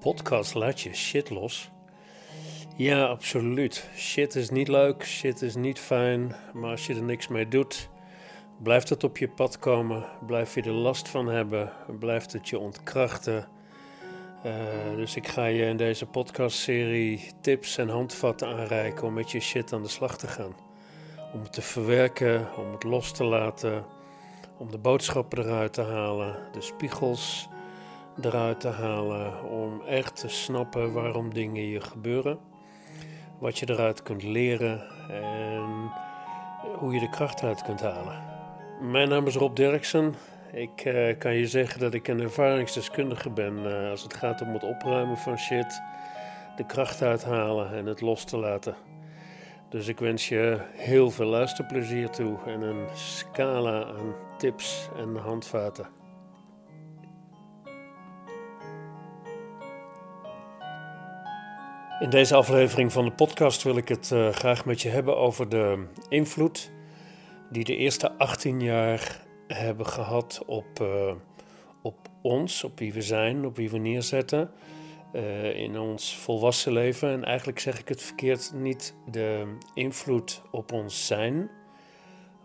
podcast Laat je shit los? Ja, absoluut. Shit is niet leuk, shit is niet fijn, maar als je er niks mee doet, blijft het op je pad komen, blijf je er last van hebben, blijft het je ontkrachten. Uh, dus ik ga je in deze podcastserie tips en handvatten aanreiken om met je shit aan de slag te gaan. Om het te verwerken, om het los te laten, om de boodschappen eruit te halen, de spiegels eruit te halen, om echt te snappen waarom dingen je gebeuren, wat je eruit kunt leren en hoe je de kracht uit kunt halen. Mijn naam is Rob Derksen. Ik uh, kan je zeggen dat ik een ervaringsdeskundige ben uh, als het gaat om het opruimen van shit, de kracht uithalen en het los te laten. Dus ik wens je heel veel luisterplezier toe en een scala aan tips en handvaten. In deze aflevering van de podcast wil ik het uh, graag met je hebben over de invloed die de eerste 18 jaar hebben gehad op, uh, op ons, op wie we zijn, op wie we neerzetten uh, in ons volwassen leven. En eigenlijk zeg ik het verkeerd, niet de invloed op ons zijn,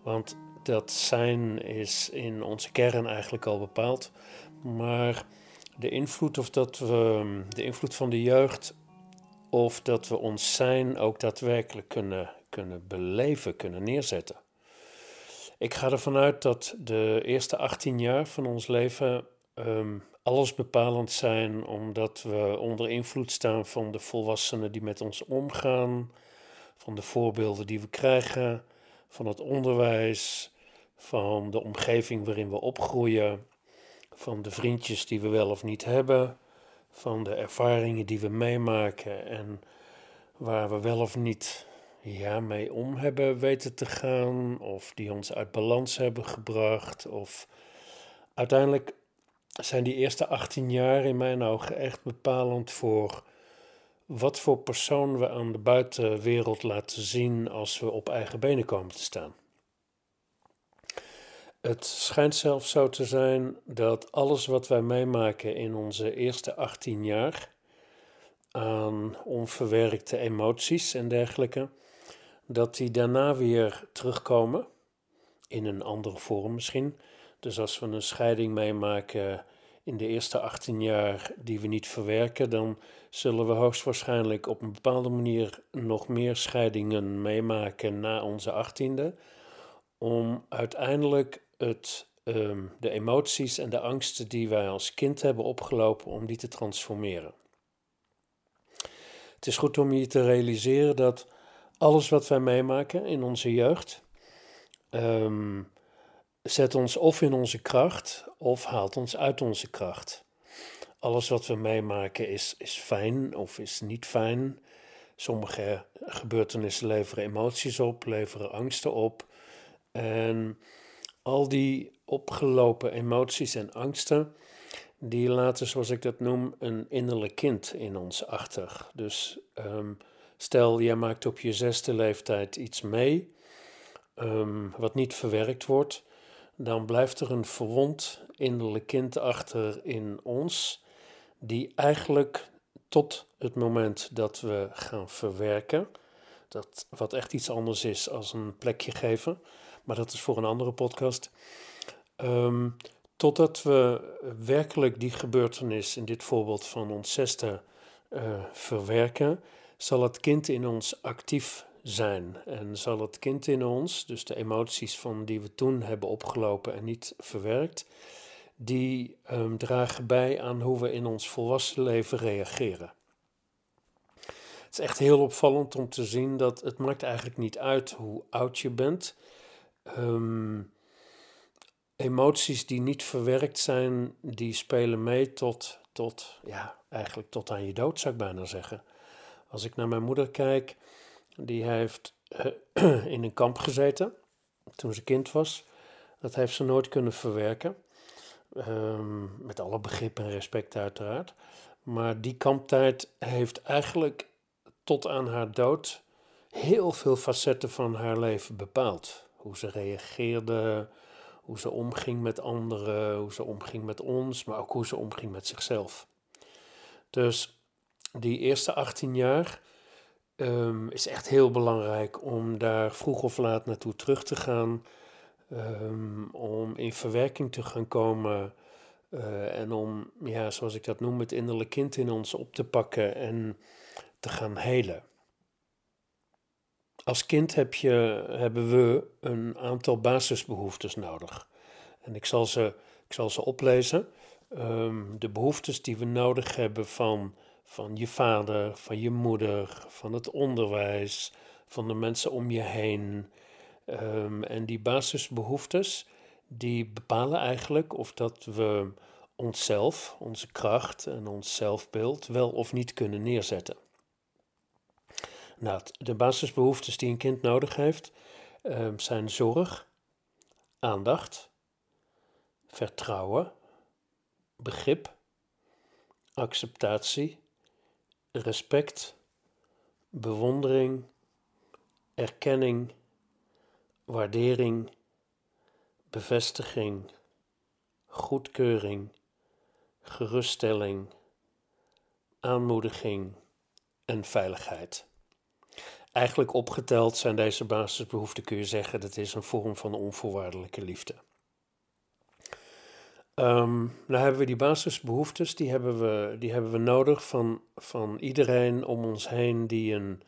want dat zijn is in onze kern eigenlijk al bepaald, maar de invloed of dat we de invloed van de jeugd of dat we ons zijn ook daadwerkelijk kunnen, kunnen beleven, kunnen neerzetten. Ik ga ervan uit dat de eerste 18 jaar van ons leven um, alles bepalend zijn, omdat we onder invloed staan van de volwassenen die met ons omgaan, van de voorbeelden die we krijgen, van het onderwijs, van de omgeving waarin we opgroeien, van de vriendjes die we wel of niet hebben, van de ervaringen die we meemaken en waar we wel of niet ja, mee om hebben weten te gaan, of die ons uit balans hebben gebracht, of uiteindelijk zijn die eerste 18 jaar in mijn ogen echt bepalend voor wat voor persoon we aan de buitenwereld laten zien als we op eigen benen komen te staan. Het schijnt zelfs zo te zijn dat alles wat wij meemaken in onze eerste 18 jaar aan onverwerkte emoties en dergelijke, dat die daarna weer terugkomen in een andere vorm misschien. Dus als we een scheiding meemaken in de eerste 18 jaar die we niet verwerken, dan zullen we hoogstwaarschijnlijk op een bepaalde manier nog meer scheidingen meemaken na onze 18e, om uiteindelijk het, um, de emoties en de angsten die wij als kind hebben opgelopen, om die te transformeren. Het is goed om je te realiseren dat alles wat wij meemaken in onze jeugd, um, zet ons of in onze kracht of haalt ons uit onze kracht. Alles wat we meemaken is, is fijn of is niet fijn. Sommige gebeurtenissen leveren emoties op, leveren angsten op. En al die opgelopen emoties en angsten, die laten, zoals ik dat noem, een innerlijk kind in ons achter. Dus um, stel, jij maakt op je zesde leeftijd iets mee, um, wat niet verwerkt wordt dan blijft er een verwond innerlijk kind achter in ons, die eigenlijk tot het moment dat we gaan verwerken, dat wat echt iets anders is als een plekje geven, maar dat is voor een andere podcast. Um, totdat we werkelijk die gebeurtenis, in dit voorbeeld van ons zesde, uh, verwerken, zal het kind in ons actief zijn. En zal het kind in ons, dus de emoties van die we toen hebben opgelopen en niet verwerkt, die um, dragen bij aan hoe we in ons volwassen leven reageren. Het is echt heel opvallend om te zien dat het maakt eigenlijk niet uit hoe oud je bent. Um, emoties die niet verwerkt zijn, die spelen mee tot, tot, ja, eigenlijk tot aan je dood, zou ik bijna zeggen. Als ik naar mijn moeder kijk, die heeft uh, in een kamp gezeten toen ze kind was. Dat heeft ze nooit kunnen verwerken. Um, met alle begrip en respect uiteraard. Maar die kamptijd heeft eigenlijk tot aan haar dood heel veel facetten van haar leven bepaald. Hoe ze reageerde, hoe ze omging met anderen, hoe ze omging met ons, maar ook hoe ze omging met zichzelf. Dus die eerste 18 jaar um, is echt heel belangrijk om daar vroeg of laat naartoe terug te gaan. Um, om in verwerking te gaan komen. Uh, en om, ja, zoals ik dat noem, het innerlijke kind in ons op te pakken en te gaan helen. Als kind heb je, hebben we een aantal basisbehoeftes nodig. En ik zal ze, ik zal ze oplezen. Um, de behoeftes die we nodig hebben van van je vader, van je moeder, van het onderwijs, van de mensen om je heen. Um, en die basisbehoeftes, die bepalen eigenlijk of dat we onszelf, onze kracht en ons zelfbeeld wel of niet kunnen neerzetten. Nou, de basisbehoeftes die een kind nodig heeft um, zijn zorg, aandacht, vertrouwen, begrip, acceptatie, respect, bewondering, erkenning, waardering, bevestiging, goedkeuring, geruststelling, aanmoediging en veiligheid. Eigenlijk opgeteld zijn deze basisbehoeften, kun je zeggen, dat is een vorm van onvoorwaardelijke liefde. Um, nou hebben we die basisbehoeftes, die hebben we, die hebben we nodig van, van iedereen om ons heen die een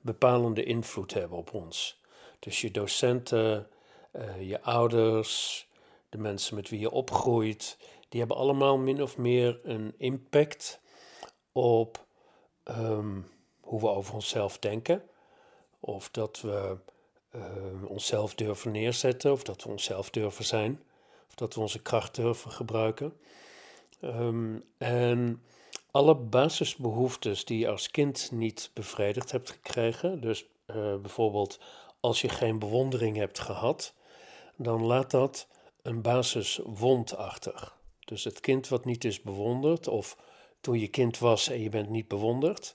bepalende invloed hebben op ons. Dus je docenten, uh, je ouders, de mensen met wie je opgroeit, die hebben allemaal min of meer een impact op um, hoe we over onszelf denken. Of dat we uh, onszelf durven neerzetten, of dat we onszelf durven zijn dat we onze kracht durven gebruiken. Um, en alle basisbehoeftes die je als kind niet bevredigd hebt gekregen, dus uh, bijvoorbeeld als je geen bewondering hebt gehad, dan laat dat een basiswond achter. Dus het kind wat niet is bewonderd, of toen je kind was en je bent niet bewonderd,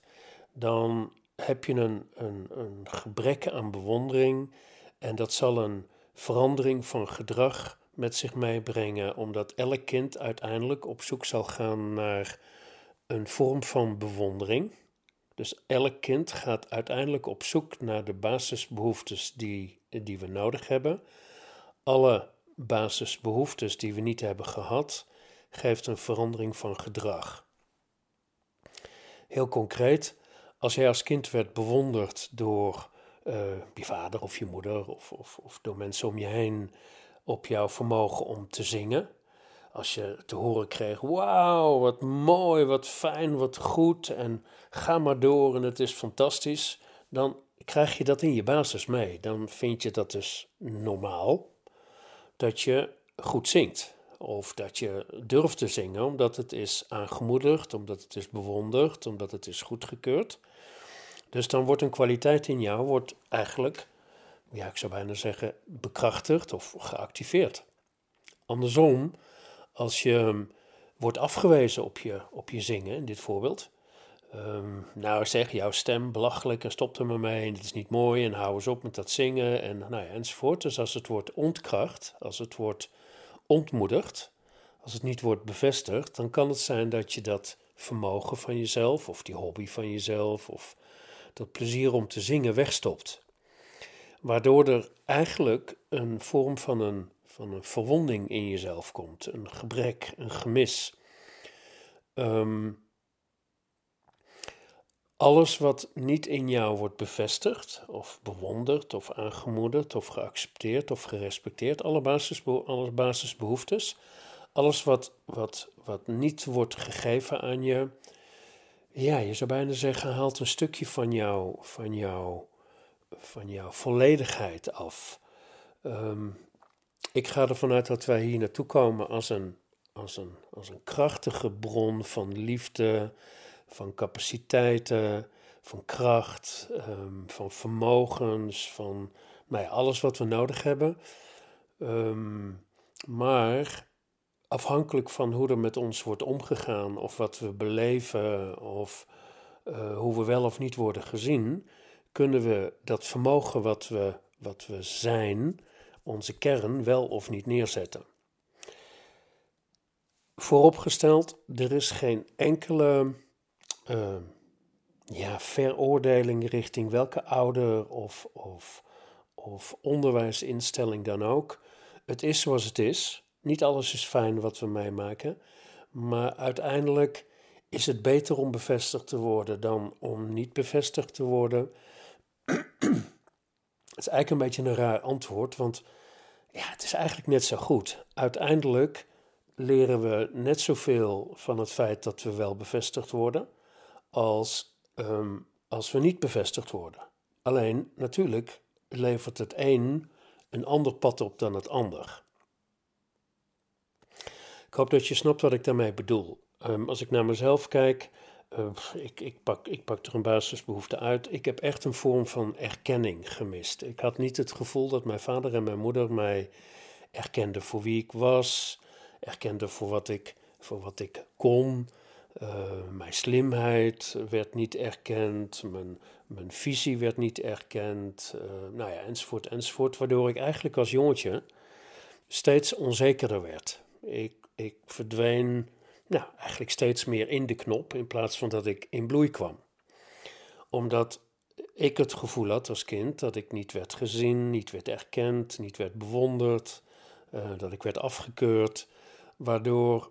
dan heb je een, een, gebrek aan bewondering en dat zal een verandering van gedrag met zich meebrengen, omdat elk kind uiteindelijk op zoek zal gaan naar een vorm van bewondering. Dus elk kind gaat uiteindelijk op zoek naar de basisbehoeftes die, die we nodig hebben. Alle basisbehoeftes die we niet hebben gehad, geeft een verandering van gedrag. Heel concreet, als jij als kind werd bewonderd door uh, je vader of je moeder of, of, of door mensen om je heen op jouw vermogen om te zingen. Als je te horen kreeg, wauw, wat mooi, wat fijn, wat goed en ga maar door en het is fantastisch, dan krijg je dat in je basis mee. Dan vind je dat dus normaal dat je goed zingt. Of dat je durft te zingen omdat het is aangemoedigd, omdat het is bewonderd, omdat het is goedgekeurd. Dus dan wordt een kwaliteit in jou wordt eigenlijk ja, ik zou bijna zeggen, bekrachtigd of geactiveerd. Andersom, als je ehm, wordt afgewezen op je, op je zingen, in dit voorbeeld. Um, nou zeg, jouw stem belachelijk en stop er maar mee en het is niet mooi en hou eens op met dat zingen en nou ja, enzovoort. Dus als het wordt ontkracht, als het wordt ontmoedigd, als het niet wordt bevestigd, dan kan het zijn dat je dat vermogen van jezelf of die hobby van jezelf of dat plezier om te zingen wegstopt waardoor er eigenlijk een vorm van een, van een verwonding in jezelf komt, een gebrek, een gemis. Um, alles wat niet in jou wordt bevestigd, of bewonderd, of aangemoedigd, of geaccepteerd, of gerespecteerd, alle, alle basisbehoeftes, alles wat, wat, wat niet wordt gegeven aan je, ja, je zou bijna zeggen, haalt een stukje van jou, van jou van jouw volledigheid af. Ehm, ik ga ervan uit dat wij hier naartoe komen als een, als, een, als een krachtige bron van liefde, van capaciteiten, van kracht, ehm, van vermogens, van nou ja, alles wat we nodig hebben. Ehm, maar afhankelijk van hoe er met ons wordt omgegaan, of wat we beleven, of uh, hoe we wel of niet worden gezien, kunnen we dat vermogen wat we, wat we zijn, onze kern, wel of niet neerzetten. Vooropgesteld, er is geen enkele ehm, ja, veroordeling richting welke ouder of, of, of onderwijsinstelling dan ook. Het is zoals het is. Niet alles is fijn wat we meemaken. Maar uiteindelijk is het beter om bevestigd te worden dan om niet bevestigd te worden. Het is eigenlijk een beetje een raar antwoord, want ja, het is eigenlijk net zo goed. Uiteindelijk leren we net zoveel van het feit dat we wel bevestigd worden, als Ehm, als we niet bevestigd worden. Alleen natuurlijk levert het een een ander pad op dan het ander. Ik hoop dat je snapt wat ik daarmee bedoel. Ehm, als ik naar mezelf kijk, uh, ik, ik, pak, ik pak er een basisbehoefte uit. Ik heb echt een vorm van erkenning gemist. Ik had niet het gevoel dat mijn vader en mijn moeder mij erkenden voor wie ik was, erkenden voor wat ik, voor wat ik kon, uh, mijn slimheid werd niet erkend, mijn, mijn visie werd niet erkend, nou ja, enzovoort, enzovoort. Waardoor ik eigenlijk als jongetje steeds onzekerder werd. Ik, ik verdween nou, eigenlijk steeds meer in de knop in plaats van dat ik in bloei kwam. Omdat ik het gevoel had als kind dat ik niet werd gezien, niet werd erkend, niet werd bewonderd, uh, dat ik werd afgekeurd, waardoor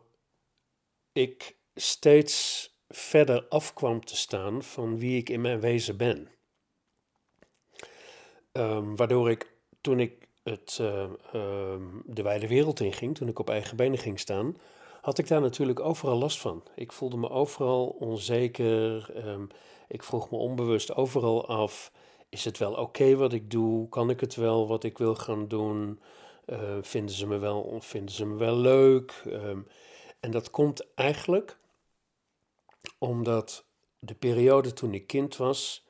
ik steeds verder af kwam te staan van wie ik in mijn wezen ben. Um, waardoor ik toen ik het, uh, um, de wijde wereld inging, toen ik op eigen benen ging staan, had ik daar natuurlijk overal last van. Ik voelde me overal onzeker. Um, ik vroeg me onbewust overal af: is het wel oké wat ik doe? Kan ik het wel wat ik wil gaan doen? Uh, vinden, ze me wel, vinden ze me wel leuk? en dat komt eigenlijk omdat de periode toen ik kind was,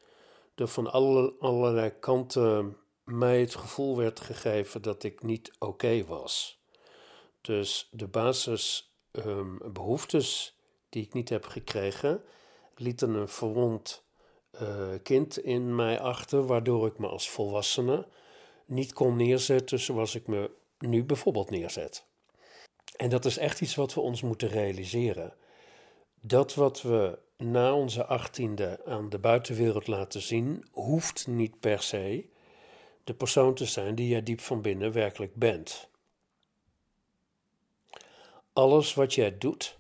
er van alle, allerlei kanten mij het gevoel werd gegeven dat ik niet oké was. Dus de basisbehoeftes um, die ik niet heb gekregen, lieten een verwond uh, kind in mij achter, waardoor ik me als volwassene niet kon neerzetten zoals ik me nu bijvoorbeeld neerzet. En dat is echt iets wat we ons moeten realiseren dat wat we na onze achttiende aan de buitenwereld laten zien, hoeft niet per se de persoon te zijn die jij diep van binnen werkelijk bent. Alles wat jij doet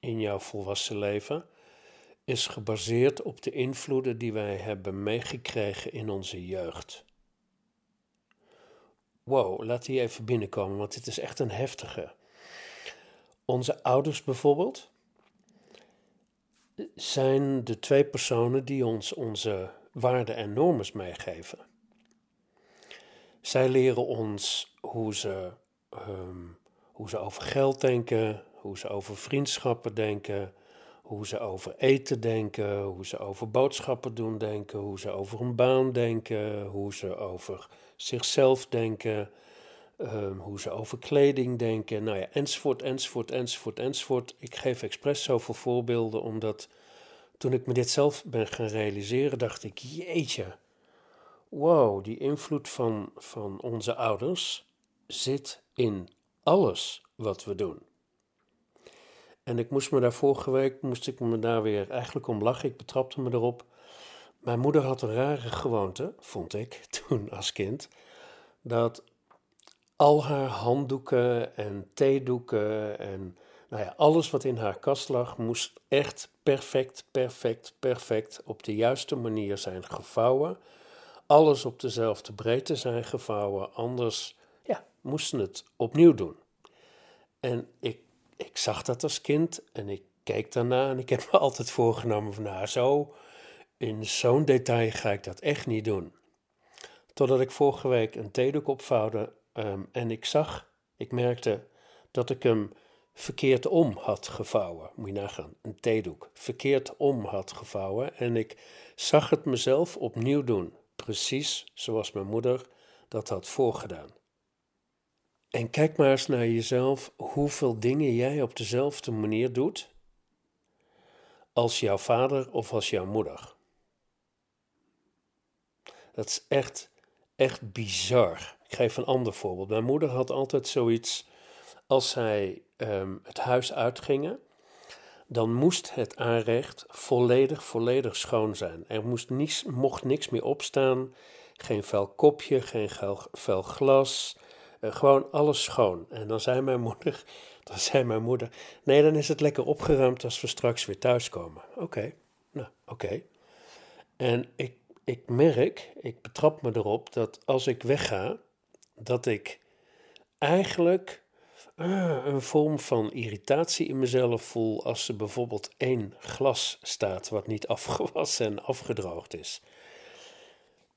in jouw volwassen leven is gebaseerd op de invloeden die wij hebben meegekregen in onze jeugd. Wow, laat die even binnenkomen, want dit is echt een heftige. Onze ouders bijvoorbeeld, zijn de twee personen die ons onze waarden en normen meegeven. Zij leren ons hoe ze, um, hoe ze over geld denken, hoe ze over vriendschappen denken, hoe ze over eten denken, hoe ze over boodschappen doen denken, hoe ze over een baan denken, hoe ze over zichzelf denken, um, hoe ze over kleding denken, nou ja, enzovoort, enzovoort, enzovoort, enzovoort. Ik geef expres zoveel voorbeelden, omdat toen ik me dit zelf ben gaan realiseren, dacht ik, jeetje, wow, die invloed van, van onze ouders zit in alles wat we doen. En ik moest me daar vorige week, moest ik me daar weer eigenlijk om lachen, ik betrapte me erop. Mijn moeder had een rare gewoonte, vond ik, toen als kind, dat al haar handdoeken en theedoeken en nou ja, alles wat in haar kast lag moest echt perfect, perfect, perfect op de juiste manier zijn gevouwen. Alles op dezelfde breedte zijn gevouwen, anders ja, moesten het opnieuw doen. En ik, ik zag dat als kind en ik keek daarna en ik heb me altijd voorgenomen van nou zo, in zo'n detail ga ik dat echt niet doen. Totdat ik vorige week een theedoek opvouwde um, en ik zag, ik merkte dat ik hem verkeerd om had gevouwen. Moet je nagaan, een theedoek. Verkeerd om had gevouwen. En ik zag het mezelf opnieuw doen. Precies zoals mijn moeder dat had voorgedaan. En kijk maar eens naar jezelf hoeveel dingen jij op dezelfde manier doet als jouw vader of als jouw moeder. Dat is echt, echt bizar. Ik geef een ander voorbeeld. Mijn moeder had altijd zoiets als zij um, het huis uitgingen, dan moest het aanrecht volledig, volledig schoon zijn. Er moest niets, mocht niks meer opstaan, geen vuil kopje, geen vuil glas, uh, gewoon alles schoon. En dan zei mijn moeder, dan zei mijn moeder, nee, dan is het lekker opgeruimd als we straks weer thuiskomen. Oké, nou, oké. En ik, ik merk, ik betrap me erop dat als ik wegga, dat ik eigenlijk uh, een vorm van irritatie in mezelf voel als er bijvoorbeeld één glas staat wat niet afgewassen en afgedroogd is.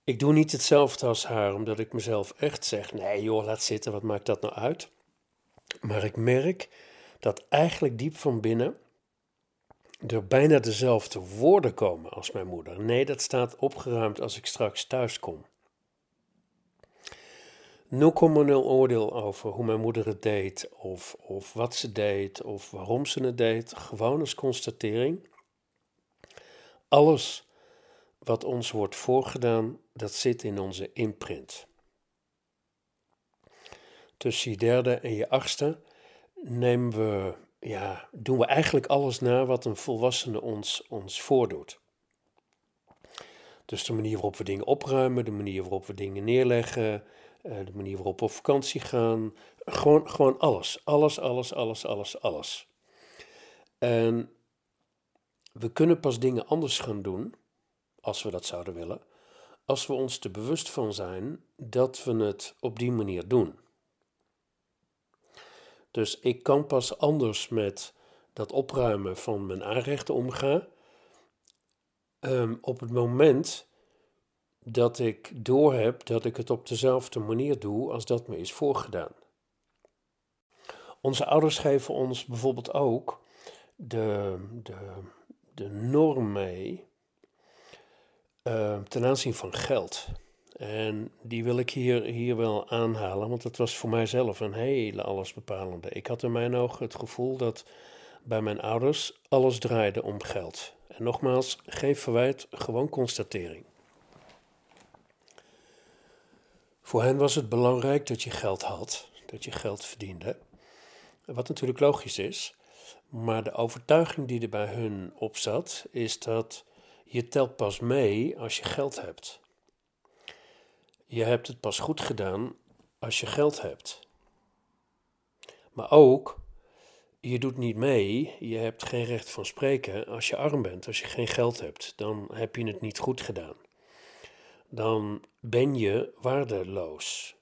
Ik doe niet hetzelfde als haar, omdat ik mezelf echt zeg: nee joh, laat zitten, wat maakt dat nou uit? Maar ik merk dat eigenlijk diep van binnen er bijna dezelfde woorden komen als mijn moeder. Nee, dat staat opgeruimd als ik straks thuis kom. 0,0 oordeel over hoe mijn moeder het deed, of, of wat ze deed, of waarom ze het deed. Gewoon als constatering. Alles wat ons wordt voorgedaan, dat zit in onze imprint. Tussen je derde en je achtste nemen we, ja, doen we eigenlijk alles na wat een volwassene ons, ons voordoet. Dus de manier waarop we dingen opruimen, de manier waarop we dingen neerleggen, de manier waarop we op vakantie gaan. Gewoon, gewoon alles. Alles, alles, alles, alles, alles. En we kunnen pas dingen anders gaan doen, als we dat zouden willen, als we ons er bewust van zijn dat we het op die manier doen. Dus ik kan pas anders met dat opruimen van mijn aanrechten omgaan um, op het moment dat ik doorheb dat ik het op dezelfde manier doe als dat me is voorgedaan. Onze ouders geven ons bijvoorbeeld ook de, de, de norm mee uh, ten aanzien van geld. En die wil ik hier, hier wel aanhalen, want het was voor mijzelf een hele allesbepalende. Ik had in mijn ogen het gevoel dat bij mijn ouders alles draaide om geld. En nogmaals, geen verwijt, gewoon constatering. Voor hen was het belangrijk dat je geld had, dat je geld verdiende. Wat natuurlijk logisch is, maar de overtuiging die er bij hun op zat, is dat je telt pas mee als je geld hebt. Je hebt het pas goed gedaan als je geld hebt. Maar ook, je doet niet mee, je hebt geen recht van spreken als je arm bent, als je geen geld hebt. Dan heb je het niet goed gedaan dan ben je waardeloos.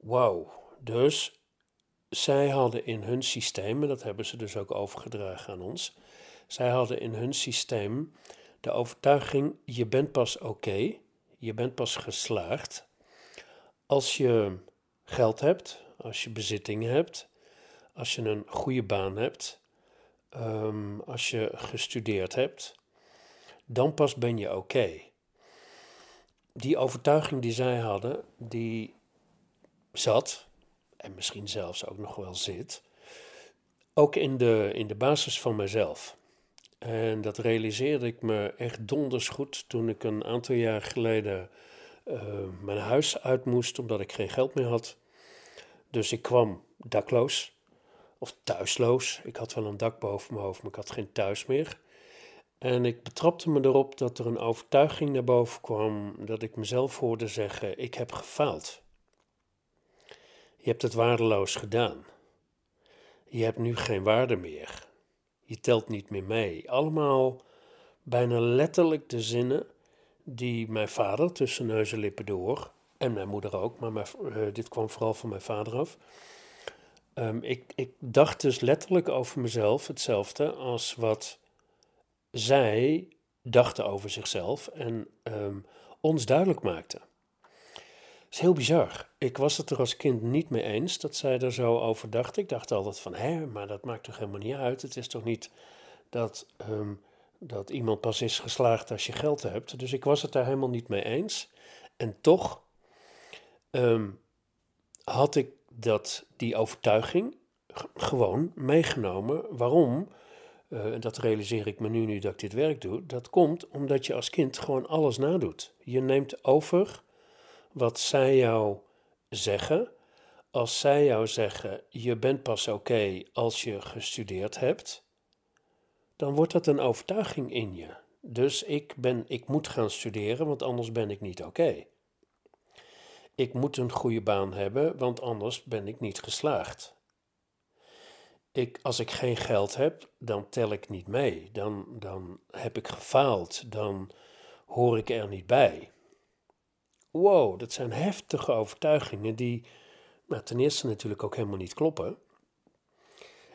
Wauw. Dus zij hadden in hun systeem, en dat hebben ze dus ook overgedragen aan ons, zij hadden in hun systeem de overtuiging: je bent pas oké, je bent pas geslaagd als je geld hebt, als je bezittingen hebt, als je een goede baan hebt, um, als je gestudeerd hebt, dan pas ben je oké die overtuiging die zij hadden, die zat, en misschien zelfs ook nog wel zit, ook in de, in de basis van mezelf. En dat realiseerde ik me echt donders goed toen ik een aantal jaar geleden uh, mijn huis uit moest omdat ik geen geld meer had. Dus ik kwam dakloos of thuisloos. Ik had wel een dak boven mijn hoofd, maar ik had geen thuis meer. En ik betrapte me erop dat er een overtuiging naar boven kwam dat ik mezelf hoorde zeggen: Ik heb gefaald. Je hebt het waardeloos gedaan. Je hebt nu geen waarde meer. Je telt niet meer mee. Allemaal bijna letterlijk de zinnen die mijn vader tussen neus en lippen door, en mijn moeder ook, maar uh, dit kwam vooral van mijn vader af. Um, ik, ik dacht dus letterlijk over mezelf hetzelfde als wat zij dachten over zichzelf en um, ons duidelijk maakten. Het is heel bizar. Ik was het er als kind niet mee eens dat zij er zo over dacht. Ik dacht altijd van, hè, maar dat maakt toch helemaal niet uit. Het is toch niet dat, um, dat iemand pas is geslaagd als je geld hebt. Dus ik was het daar helemaal niet mee eens. En toch um, had ik dat, die overtuiging gewoon meegenomen. Waarom? Uh, dat realiseer ik me nu, nu dat ik dit werk doe, dat komt omdat je als kind gewoon alles nadoet. Je neemt over wat zij jou zeggen. Als zij jou zeggen, je bent pas oké als je gestudeerd hebt, dan wordt dat een overtuiging in je. Dus ik, ben, ik moet gaan studeren, want anders ben ik niet oké. Ik moet een goede baan hebben, want anders ben ik niet geslaagd. Ik, als ik geen geld heb, dan tel ik niet mee. Dan, dan heb ik gefaald. Dan hoor ik er niet bij. Wow, dat zijn heftige overtuigingen die nou, ten eerste natuurlijk ook helemaal niet kloppen.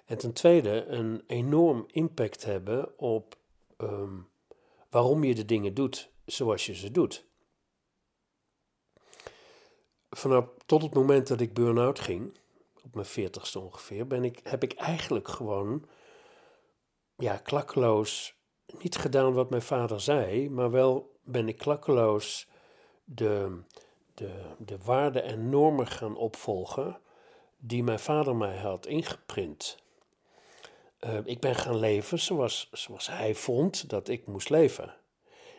En ten tweede een enorm impact hebben op ehm, waarom je de dingen doet zoals je ze doet. Vanaf tot het moment dat ik burn-out ging, op mijn veertigste ongeveer, ben ik, heb ik eigenlijk gewoon ja, klakkeloos niet gedaan wat mijn vader zei, maar wel ben ik klakkeloos de, de, de waarden en normen gaan opvolgen die mijn vader mij had ingeprint. Uh, ik ben gaan leven zoals, zoals hij vond dat ik moest leven.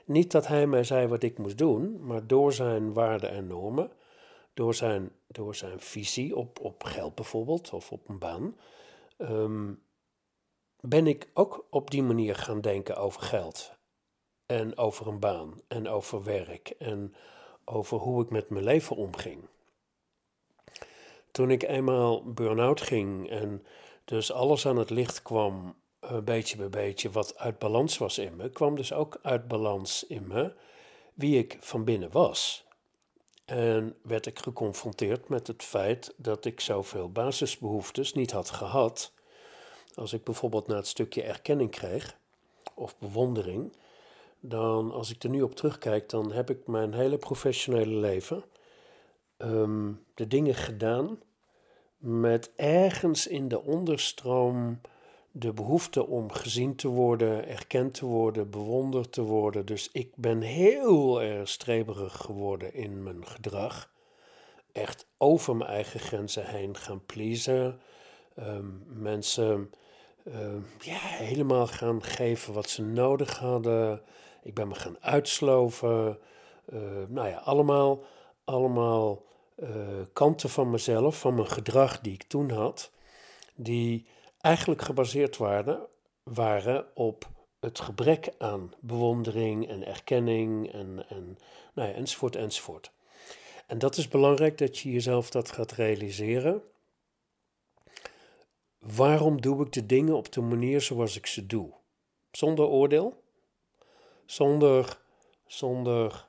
Niet dat hij mij zei wat ik moest doen, maar door zijn waarden en normen, door zijn, door zijn visie op, op geld bijvoorbeeld of op een baan, um, ben ik ook op die manier gaan denken over geld. En over een baan en over werk en over hoe ik met mijn leven omging. Toen ik eenmaal burn-out ging en dus alles aan het licht kwam, uh, beetje bij beetje, wat uit balans was in me, kwam dus ook uit balans in me wie ik van binnen was. En werd ik geconfronteerd met het feit dat ik zoveel basisbehoeftes niet had gehad. Als ik bijvoorbeeld naar het stukje erkenning kreeg, of bewondering, dan als ik er nu op terugkijk, dan heb ik mijn hele professionele leven um, de dingen gedaan met ergens in de onderstroom de behoefte om gezien te worden, erkend te worden, bewonderd te worden. Dus ik ben heel erg streberig geworden in mijn gedrag. Echt over mijn eigen grenzen heen gaan pleasen. Um, mensen uh, ja, helemaal gaan geven wat ze nodig hadden. Ik ben me gaan uitsloven. Uh, nou ja, allemaal, allemaal uh, kanten van mezelf, van mijn gedrag die ik toen had, die eigenlijk gebaseerd waren, waren op het gebrek aan bewondering en erkenning en, en nou ja, enzovoort enzovoort. En dat is belangrijk dat je jezelf dat gaat realiseren. Waarom doe ik de dingen op de manier zoals ik ze doe? Zonder oordeel, zonder, zonder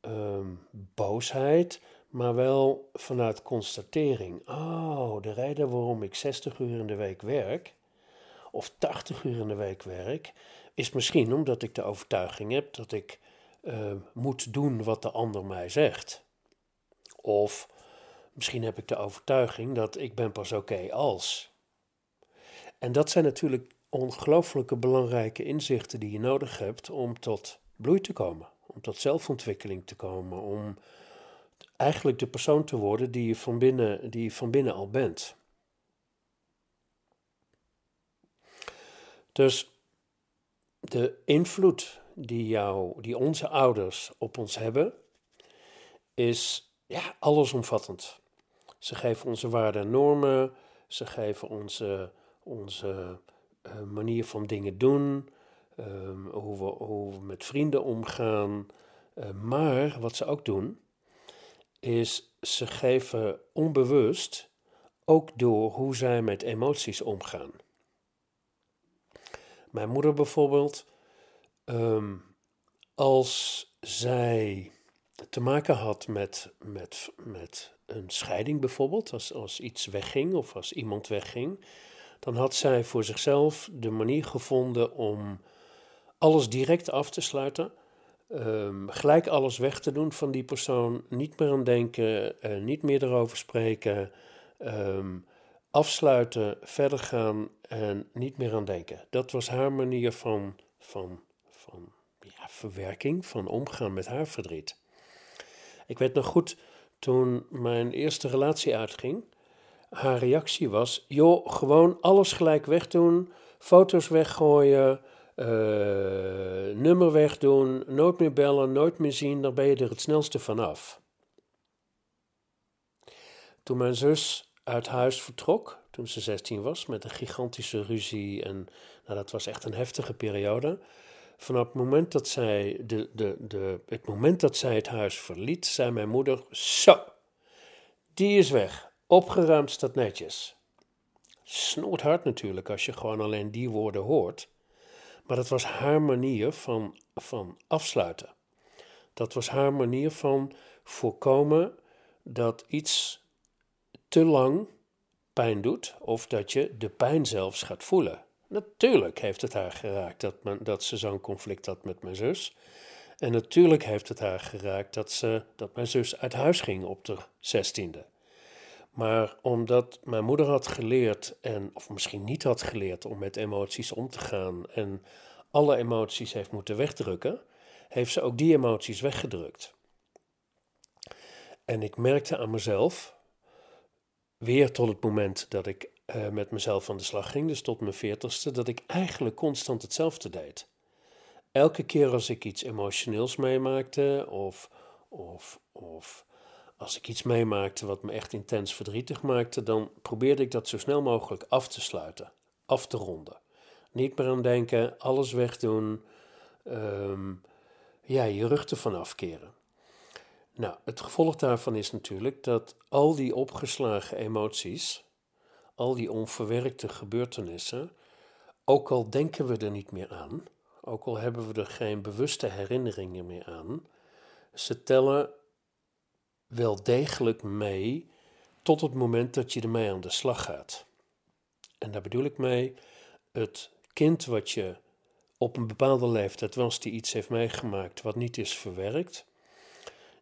um, boosheid, maar wel vanuit constatering. Oh, de reden waarom ik 60 uur in de week werk, of 80 uur in de week werk, is misschien omdat ik de overtuiging heb dat ik uh, moet doen wat de ander mij zegt. Of misschien heb ik de overtuiging dat ik ben pas oké als. En dat zijn natuurlijk ongelooflijke belangrijke inzichten die je nodig hebt om tot bloei te komen, om tot zelfontwikkeling te komen, om eigenlijk de persoon te worden die je van binnen, die je van binnen al bent. Dus de invloed die, jou, die onze ouders op ons hebben, is ja, allesomvattend. Ze geven onze waarden en normen, ze geven onze, onze uh, manier van dingen doen, um, hoe, we, hoe we met vrienden omgaan. Uh, maar wat ze ook doen, is ze geven onbewust ook door hoe zij met emoties omgaan. Mijn moeder bijvoorbeeld, um, als zij te maken had met, met, met een scheiding bijvoorbeeld, als, als iets wegging of als iemand wegging, dan had zij voor zichzelf de manier gevonden om alles direct af te sluiten um, gelijk alles weg te doen van die persoon, niet meer aan denken, uh, niet meer erover spreken, um, afsluiten, verder gaan en niet meer aan denken. Dat was haar manier van, van, van verwerking, van omgaan met haar verdriet. Ik weet nog goed, toen mijn eerste relatie uitging, haar reactie was: joh, gewoon alles gelijk wegdoen, foto's weggooien, nummer wegdoen, nooit meer bellen, nooit meer zien, dan ben je er het snelste vanaf. Toen mijn zus uit huis vertrok, toen ze 16 was, met een gigantische ruzie. En nou, dat was echt een heftige periode. Vanaf het moment dat zij, de, de, de, het moment dat zij het huis verliet, zei mijn moeder: Zo, die is weg. Opgeruimd staat netjes. Snoert hard natuurlijk als je gewoon alleen die woorden hoort. Maar dat was haar manier van, van afsluiten. Dat was haar manier van voorkomen dat iets te lang pijn doet of dat je de pijn zelfs gaat voelen. Natuurlijk heeft het haar geraakt dat, men, dat ze zo'n conflict had met mijn zus. En natuurlijk heeft het haar geraakt dat, ze, dat mijn zus uit huis ging op de zestiende. Maar omdat mijn moeder had geleerd, en, of misschien niet had geleerd om met emoties om te gaan en alle emoties heeft moeten wegdrukken, heeft ze ook die emoties weggedrukt. En ik merkte aan mezelf, weer tot het moment dat ik uh, met mezelf aan de slag ging, dus tot mijn veertigste, dat ik eigenlijk constant hetzelfde deed. Elke keer als ik iets emotioneels meemaakte of, of, of als ik iets meemaakte wat me echt intens verdrietig maakte, dan probeerde ik dat zo snel mogelijk af te sluiten, af te ronden. Niet meer aan denken, alles wegdoen, um, ja, je rug ervan afkeren. Nou, het gevolg daarvan is natuurlijk dat al die opgeslagen emoties, al die onverwerkte gebeurtenissen, ook al denken we er niet meer aan, ook al hebben we er geen bewuste herinneringen meer aan, ze tellen wel degelijk mee tot het moment dat je ermee aan de slag gaat. En daar bedoel ik mee het kind wat je op een bepaalde leeftijd was, die iets heeft meegemaakt wat niet is verwerkt,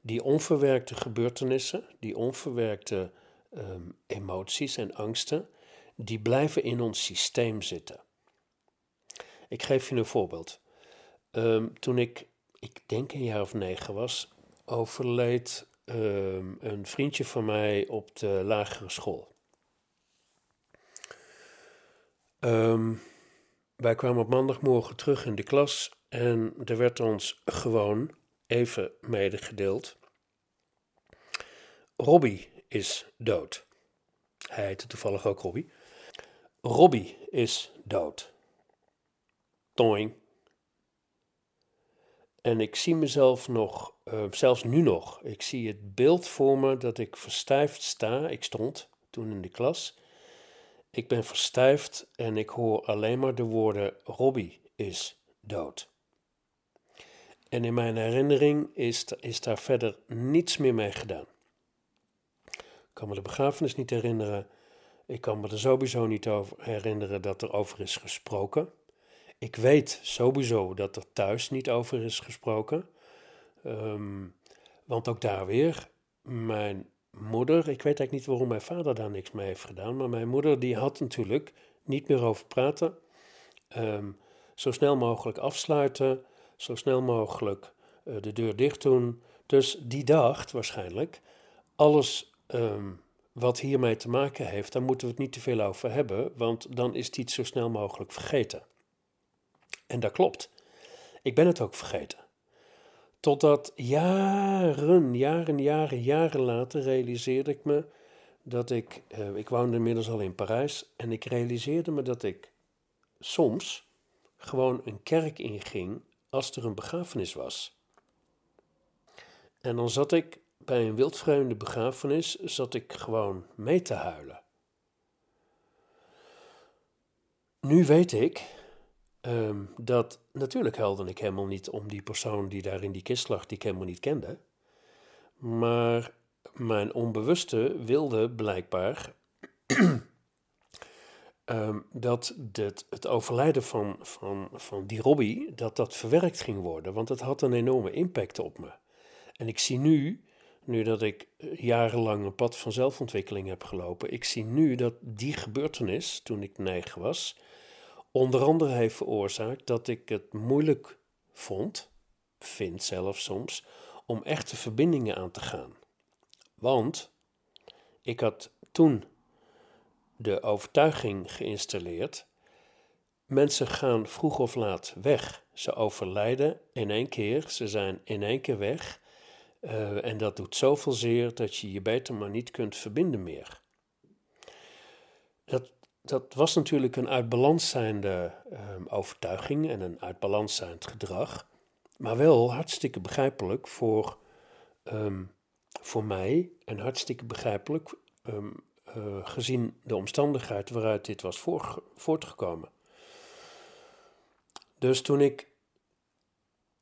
die onverwerkte gebeurtenissen, die onverwerkte um, emoties en angsten, die blijven in ons systeem zitten. Ik geef je een voorbeeld. Um, toen ik, ik denk een jaar of negen was, overleed um, een vriendje van mij op de lagere school. Um, wij kwamen op maandagmorgen terug in de klas en er werd ons gewoon even medegedeeld. Robbie is dood. Hij heette toevallig ook Robbie. Robbie is dood. Toing. En ik zie mezelf nog, uh, zelfs nu nog, ik zie het beeld voor me dat ik verstijfd sta. Ik stond toen in de klas. Ik ben verstijfd en ik hoor alleen maar de woorden Robbie is dood. En in mijn herinnering is, is daar verder niets meer mee gedaan. Ik kan me de begrafenis niet herinneren. Ik kan me er sowieso niet over herinneren dat er over is gesproken. Ik weet sowieso dat er thuis niet over is gesproken. Um, want ook daar weer, mijn moeder, ik weet eigenlijk niet waarom mijn vader daar niks mee heeft gedaan, maar mijn moeder die had natuurlijk niet meer over praten. Um, zo snel mogelijk afsluiten, zo snel mogelijk uh, de deur dicht doen. Dus die dacht waarschijnlijk, alles um, wat hiermee te maken heeft, daar moeten we het niet te veel over hebben, want dan is die zo snel mogelijk vergeten. En dat klopt. Ik ben het ook vergeten. Totdat jaren, jaren, jaren, jaren later realiseerde ik me dat ik, uh, ik woonde inmiddels al in Parijs, en ik realiseerde me dat ik soms gewoon een kerk inging als er een begrafenis was. En dan zat ik bij een wildvreemde begrafenis, zat ik gewoon mee te huilen. Nu weet ik Ehm, dat natuurlijk huilde ik helemaal niet om die persoon die daar in die kist lag, die ik helemaal niet kende. Maar mijn onbewuste wilde blijkbaar um, dat dit, het overlijden van, van, van die Robbie, dat dat verwerkt ging worden. Want het had een enorme impact op me. En ik zie nu, nu dat ik jarenlang een pad van zelfontwikkeling heb gelopen, ik zie nu dat die gebeurtenis, toen ik negen was, onder andere heeft veroorzaakt dat ik het moeilijk vond, vind zelfs soms, om echte verbindingen aan te gaan. Want ik had toen de overtuiging geïnstalleerd: mensen gaan vroeg of laat weg. Ze overlijden in één keer, ze zijn in één keer weg. Uh, en dat doet zoveel zeer dat je je beter maar niet kunt verbinden meer. dat, dat was natuurlijk een uit balans zijnde um, overtuiging en een uit balans zijnd gedrag. Maar wel hartstikke begrijpelijk voor, ehm, voor mij en hartstikke begrijpelijk um, uh, gezien de omstandigheid waaruit dit was voortgekomen. Dus toen ik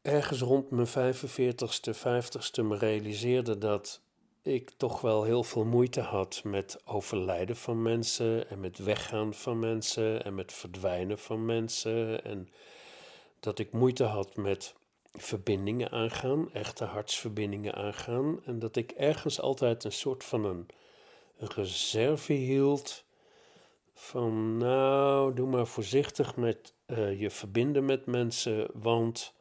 ergens rond mijn 45ste, 50ste me realiseerde dat ik toch wel heel veel moeite had met overlijden van mensen en met weggaan van mensen en met verdwijnen van mensen. En dat ik moeite had met verbindingen aangaan, echte hartsverbindingen aangaan. En dat ik ergens altijd een soort van een reserve hield van nou, doe maar voorzichtig met uh, je verbinden met mensen, want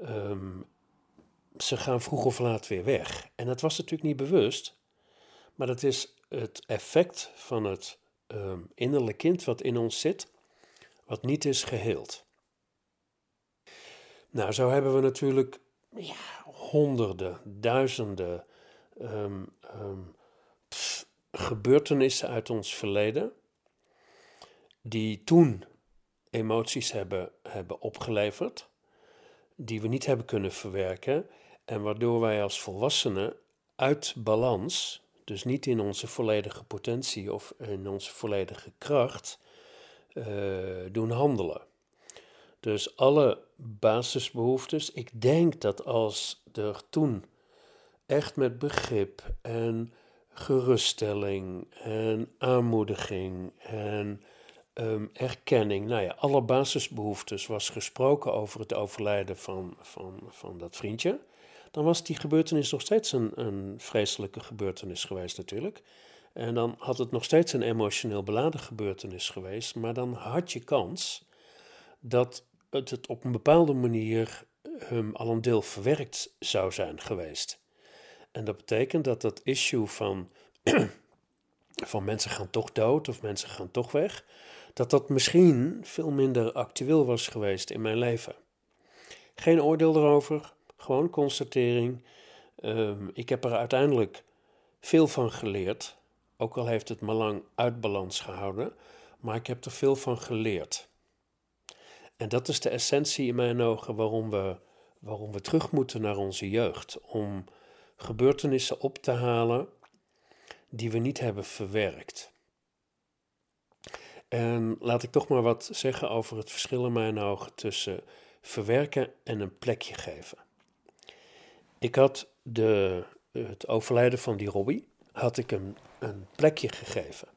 um, ze gaan vroeg of laat weer weg. En dat was natuurlijk niet bewust, maar dat is het effect van het um, innerlijke kind wat in ons zit, wat niet is geheeld. Nou, zo hebben we natuurlijk ja, honderden, duizenden um, gebeurtenissen uit ons verleden, die toen emoties hebben, hebben opgeleverd, die we niet hebben kunnen verwerken en waardoor wij als volwassenen uit balans, dus niet in onze volledige potentie of in onze volledige kracht, uh, doen handelen. Dus alle basisbehoeftes, ik denk dat als er toen echt met begrip en geruststelling en aanmoediging en um, erkenning, nou ja, alle basisbehoeftes was gesproken over het overlijden van, van, van dat vriendje, dan was die gebeurtenis nog steeds een, een vreselijke gebeurtenis geweest natuurlijk. En dan had het nog steeds een emotioneel beladen gebeurtenis geweest, maar dan had je kans dat het, op een bepaalde manier um, al een deel verwerkt zou zijn geweest. En dat betekent dat dat issue van, van mensen gaan toch dood of mensen gaan toch weg, dat dat misschien veel minder actueel was geweest in mijn leven. Geen oordeel erover, gewoon constatering. Um, ik heb er uiteindelijk veel van geleerd, ook al heeft het me lang uit balans gehouden, maar ik heb er veel van geleerd. En dat is de essentie in mijn ogen waarom we, waarom we terug moeten naar onze jeugd. Om gebeurtenissen op te halen die we niet hebben verwerkt. En laat ik toch maar wat zeggen over het verschil in mijn ogen tussen verwerken en een plekje geven. Ik had de, het overlijden van die Robbie, had ik hem een plekje gegeven.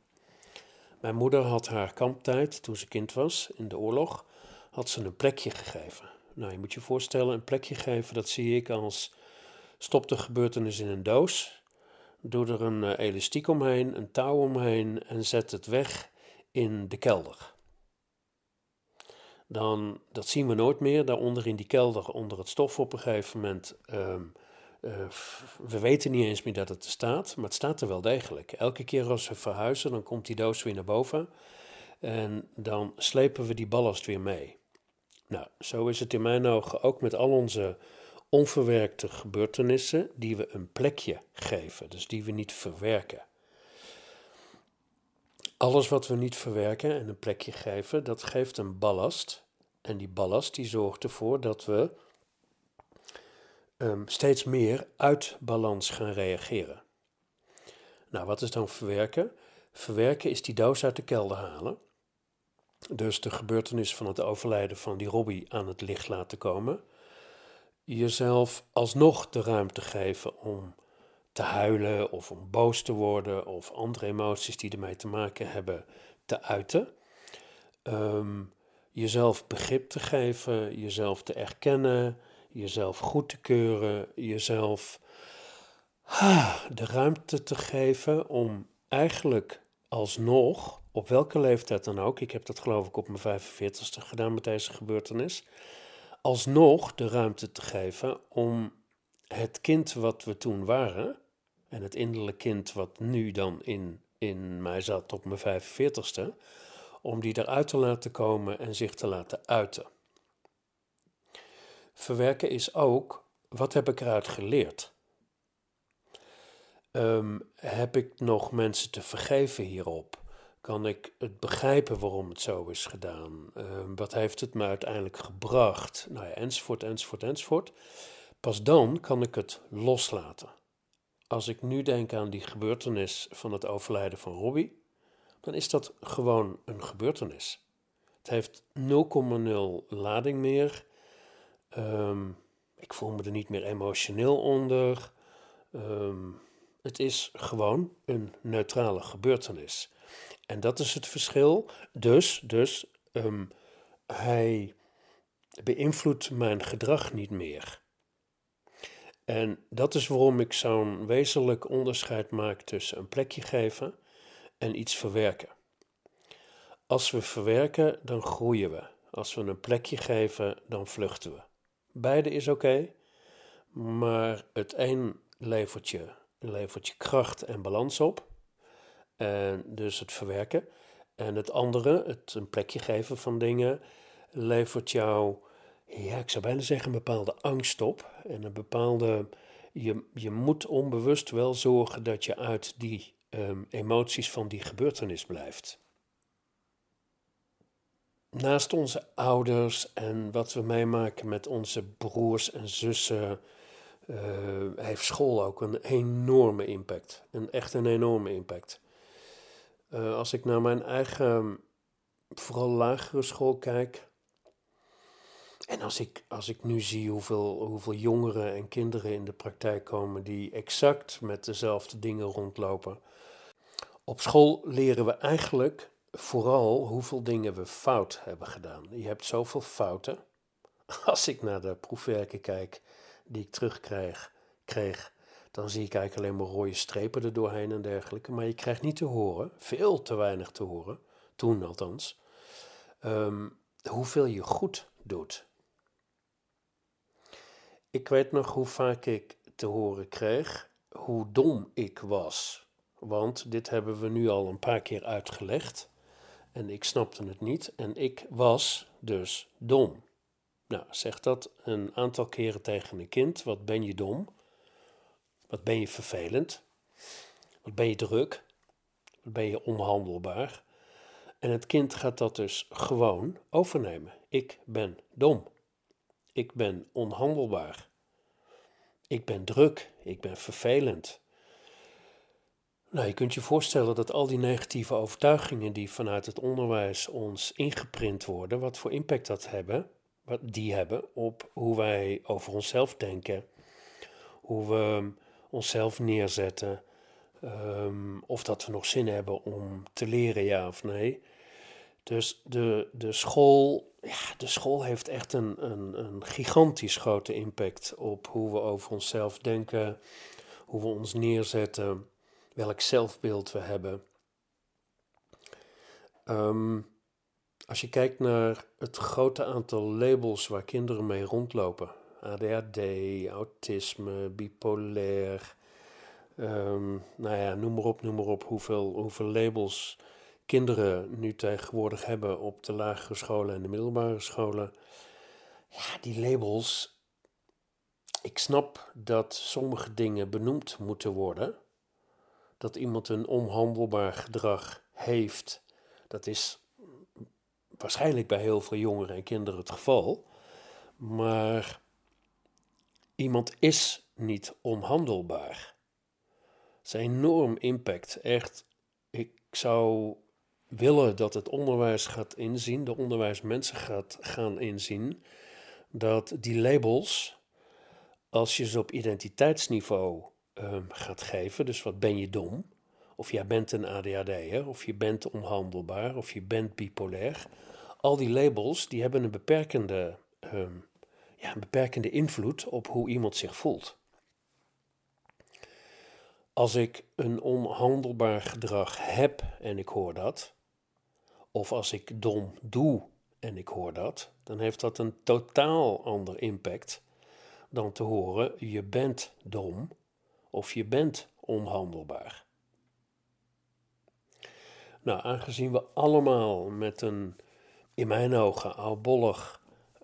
Mijn moeder had haar kamptijd, toen ze kind was, in de oorlog, had ze een plekje gegeven. Nou, je moet je voorstellen, een plekje geven, dat zie ik als stop de gebeurtenis in een doos, doe er een uh, elastiek omheen, een touw omheen en zet het weg in de kelder. Dan, dat zien we nooit meer, daaronder in die kelder, onder het stof op een gegeven moment. Ehm, eh, we weten niet eens meer dat het er staat, maar het staat er wel degelijk. Elke keer als we verhuizen, dan komt die doos weer naar boven en dan slepen we die ballast weer mee. Nou, zo is het in mijn ogen ook met al onze onverwerkte gebeurtenissen die we een plekje geven, dus die we niet verwerken. Alles wat we niet verwerken en een plekje geven, dat geeft een ballast. En die ballast die zorgt ervoor dat we um, steeds meer uit balans gaan reageren. Nou, wat is dan verwerken? Verwerken is die doos uit de kelder halen. Dus de gebeurtenis van het overlijden van die Robbie aan het licht laten komen. Jezelf alsnog de ruimte geven om te huilen of om boos te worden of andere emoties die ermee te maken hebben te uiten. Ehm, jezelf begrip te geven, jezelf te erkennen, jezelf goed te keuren, jezelf de ruimte te geven om eigenlijk alsnog, op welke leeftijd dan ook, ik heb dat geloof ik op mijn 45ste gedaan met deze gebeurtenis, alsnog de ruimte te geven om het kind wat we toen waren, en het innerlijke kind wat nu dan in, in mij zat op mijn 45ste, om die eruit te laten komen en zich te laten uiten. Verwerken is ook, wat heb ik eruit geleerd? Um, heb ik nog mensen te vergeven hierop? Kan ik het begrijpen waarom het zo is gedaan? Ehm, wat heeft het me uiteindelijk gebracht? Nou ja, enzovoort, enzovoort, enzovoort. Pas dan kan ik het loslaten. Als ik nu denk aan die gebeurtenis van het overlijden van Robbie, dan is dat gewoon een gebeurtenis. Het heeft 0,0 lading meer. Um, ik voel me er niet meer emotioneel onder. Um, het is gewoon een neutrale gebeurtenis. En dat is het verschil. Dus, dus um, hij beïnvloedt mijn gedrag niet meer. En dat is waarom ik zo'n wezenlijk onderscheid maak tussen een plekje geven en iets verwerken. Als we verwerken, dan groeien we. Als we een plekje geven, dan vluchten we. Beide is oké, maar het een levert je, levert je kracht en balans op. En dus het verwerken. En het andere, het een plekje geven van dingen, levert jou, ja, ik zou bijna zeggen, een bepaalde angst op. En een bepaalde, je, je moet onbewust wel zorgen dat je uit die um, emoties van die gebeurtenis blijft. Naast onze ouders en wat we meemaken met onze broers en zussen, uh, heeft school ook een enorme impact. Een echt een enorme impact. Uh, als ik naar mijn eigen, vooral lagere school kijk. En als ik, als ik nu zie hoeveel, hoeveel jongeren en kinderen in de praktijk komen die exact met dezelfde dingen rondlopen. Op school leren we eigenlijk vooral hoeveel dingen we fout hebben gedaan. Je hebt zoveel fouten. Als ik naar de proefwerken kijk die ik terugkrijg, dan zie ik eigenlijk alleen maar rode strepen er doorheen en dergelijke. Maar je krijgt niet te horen, veel te weinig te horen, toen althans, um, hoeveel je goed doet. Ik weet nog hoe vaak ik te horen kreeg hoe dom ik was. Want dit hebben we nu al een paar keer uitgelegd. En ik snapte het niet. En ik was dus dom. Nou, zeg dat een aantal keren tegen een kind. Wat ben je dom? Wat ben je vervelend? Wat ben je druk? Wat ben je onhandelbaar? En het kind gaat dat dus gewoon overnemen. Ik ben dom. Ik ben onhandelbaar. Ik ben druk. Ik ben vervelend. Nou, je kunt je voorstellen dat al die negatieve overtuigingen die vanuit het onderwijs ons ingeprint worden, wat voor impact dat hebben, wat die hebben op hoe wij over onszelf denken, hoe we onszelf neerzetten, um, of dat we nog zin hebben om te leren, ja of nee. Dus de, de, school, ja, de school heeft echt een, een, een gigantisch grote impact op hoe we over onszelf denken, hoe we ons neerzetten welk zelfbeeld we hebben. Um, als je kijkt naar het grote aantal labels waar kinderen mee rondlopen: ADHD, autisme, bipolair. Um, nou ja, noem maar op, noem maar op hoeveel, hoeveel labels kinderen nu tegenwoordig hebben op de lagere scholen en de middelbare scholen. Ja, die labels. Ik snap dat sommige dingen benoemd moeten worden dat iemand een onhandelbaar gedrag heeft. Dat is waarschijnlijk bij heel veel jongeren en kinderen het geval. Maar iemand is niet onhandelbaar. Het is een enorm impact. Echt, ik zou willen dat het onderwijs gaat inzien, de onderwijsmensen gaat gaan inzien, dat die labels, als je ze op identiteitsniveau um, gaat geven. Dus wat ben je dom? Of jij bent een ADHD'er, of je bent onhandelbaar, of je bent bipolair. Al die labels die hebben een beperkende, um, ja, een beperkende invloed op hoe iemand zich voelt. Als ik een onhandelbaar gedrag heb en ik hoor dat, of als ik dom doe en ik hoor dat, dan heeft dat een totaal ander impact dan te horen je bent dom of je bent onhandelbaar. Nou, aangezien we allemaal met een, in mijn ogen, oudbollig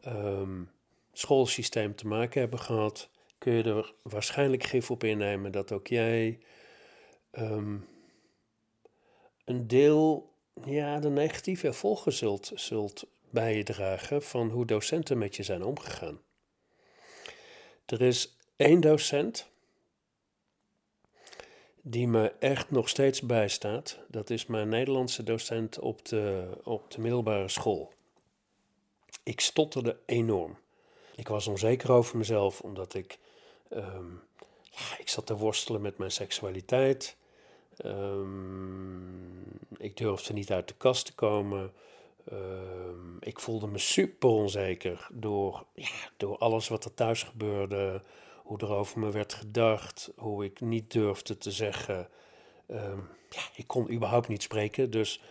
um, schoolsysteem te maken hebben gehad, kun je er waarschijnlijk gif op innemen dat ook jij um, een deel ja, de negatieve gevolgen zult, zult bij je dragen van hoe docenten met je zijn omgegaan. Er is één docent die me echt nog steeds bijstaat. Dat is mijn Nederlandse docent op de, op de middelbare school. Ik stotterde enorm. Ik was onzeker over mezelf omdat ik, ehm, ik zat te worstelen met mijn seksualiteit. Um, ik durfde niet uit de kast te komen. Ehm, ik voelde me super onzeker door, ja, door alles wat er thuis gebeurde, hoe er over me werd gedacht, hoe ik niet durfde te zeggen. Ehm, ja, ik kon überhaupt niet spreken, dus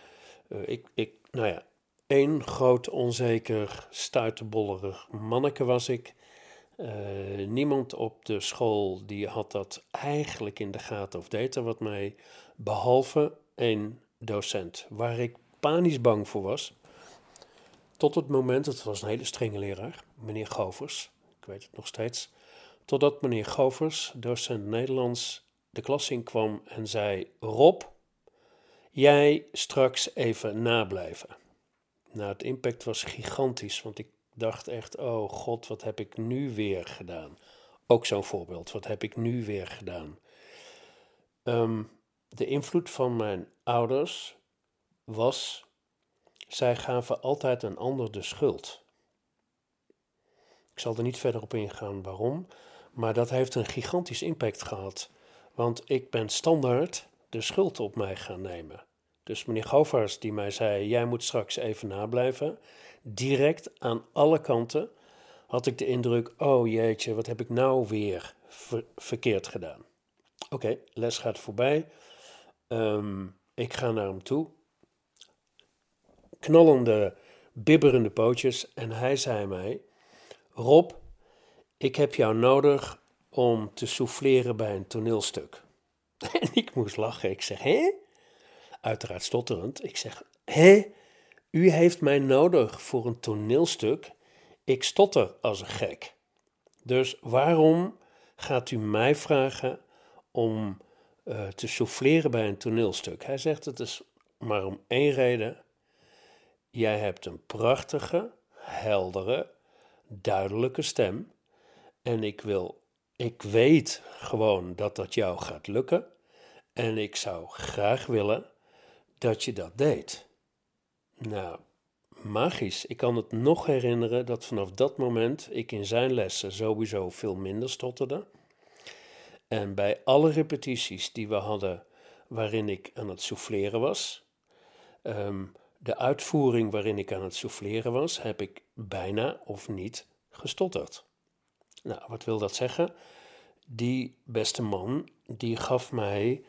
uh, ik, ik, nou ja, één groot onzeker, stuiterbollerig manneke was ik. Uh, niemand op de school die had dat eigenlijk in de gaten of deed er wat mee, behalve één docent, waar ik panisch bang voor was. Tot het moment, het was een hele strenge leraar, meneer Govers, ik weet het nog steeds. Totdat meneer Govers, docent Nederlands, de klas in kwam en zei: Rob, jij straks even nablijven. Nou, het impact was gigantisch, want ik dacht echt: oh god, wat heb ik nu weer gedaan? Ook zo'n voorbeeld, wat heb ik nu weer gedaan? Ehm, de invloed van mijn ouders was zij gaven altijd een ander de schuld. Ik zal er niet verder op ingaan waarom, maar dat heeft een gigantisch impact gehad. Want ik ben standaard de schuld op mij gaan nemen. Dus meneer Govers die mij zei, jij moet straks even nablijven. Direct aan alle kanten had ik de indruk, oh jeetje, wat heb ik nou weer verkeerd gedaan. Oké, les gaat voorbij. Um, ik ga naar hem toe knallende, bibberende pootjes en hij zei mij: Rob, ik heb jou nodig om te souffleren bij een toneelstuk. En ik moest lachen. Ik zeg: Hé? Uiteraard stotterend. Ik zeg: Hé? U heeft mij nodig voor een toneelstuk? Ik stotter als een gek. Dus waarom gaat u mij vragen om uh, te souffleren bij een toneelstuk? Hij zegt: Het is maar om één reden. Jij hebt een prachtige, heldere, duidelijke stem. En ik wil, ik weet gewoon dat dat jou gaat lukken. En ik zou graag willen dat je dat deed. Nou, magisch. Ik kan het nog herinneren dat vanaf dat moment ik in zijn lessen sowieso veel minder stotterde. En bij alle repetities die we hadden waarin ik aan het souffleren was, um, de uitvoering waarin ik aan het souffleren was, heb ik bijna of niet gestotterd. Nou, wat wil dat zeggen? Die beste man, die gaf mij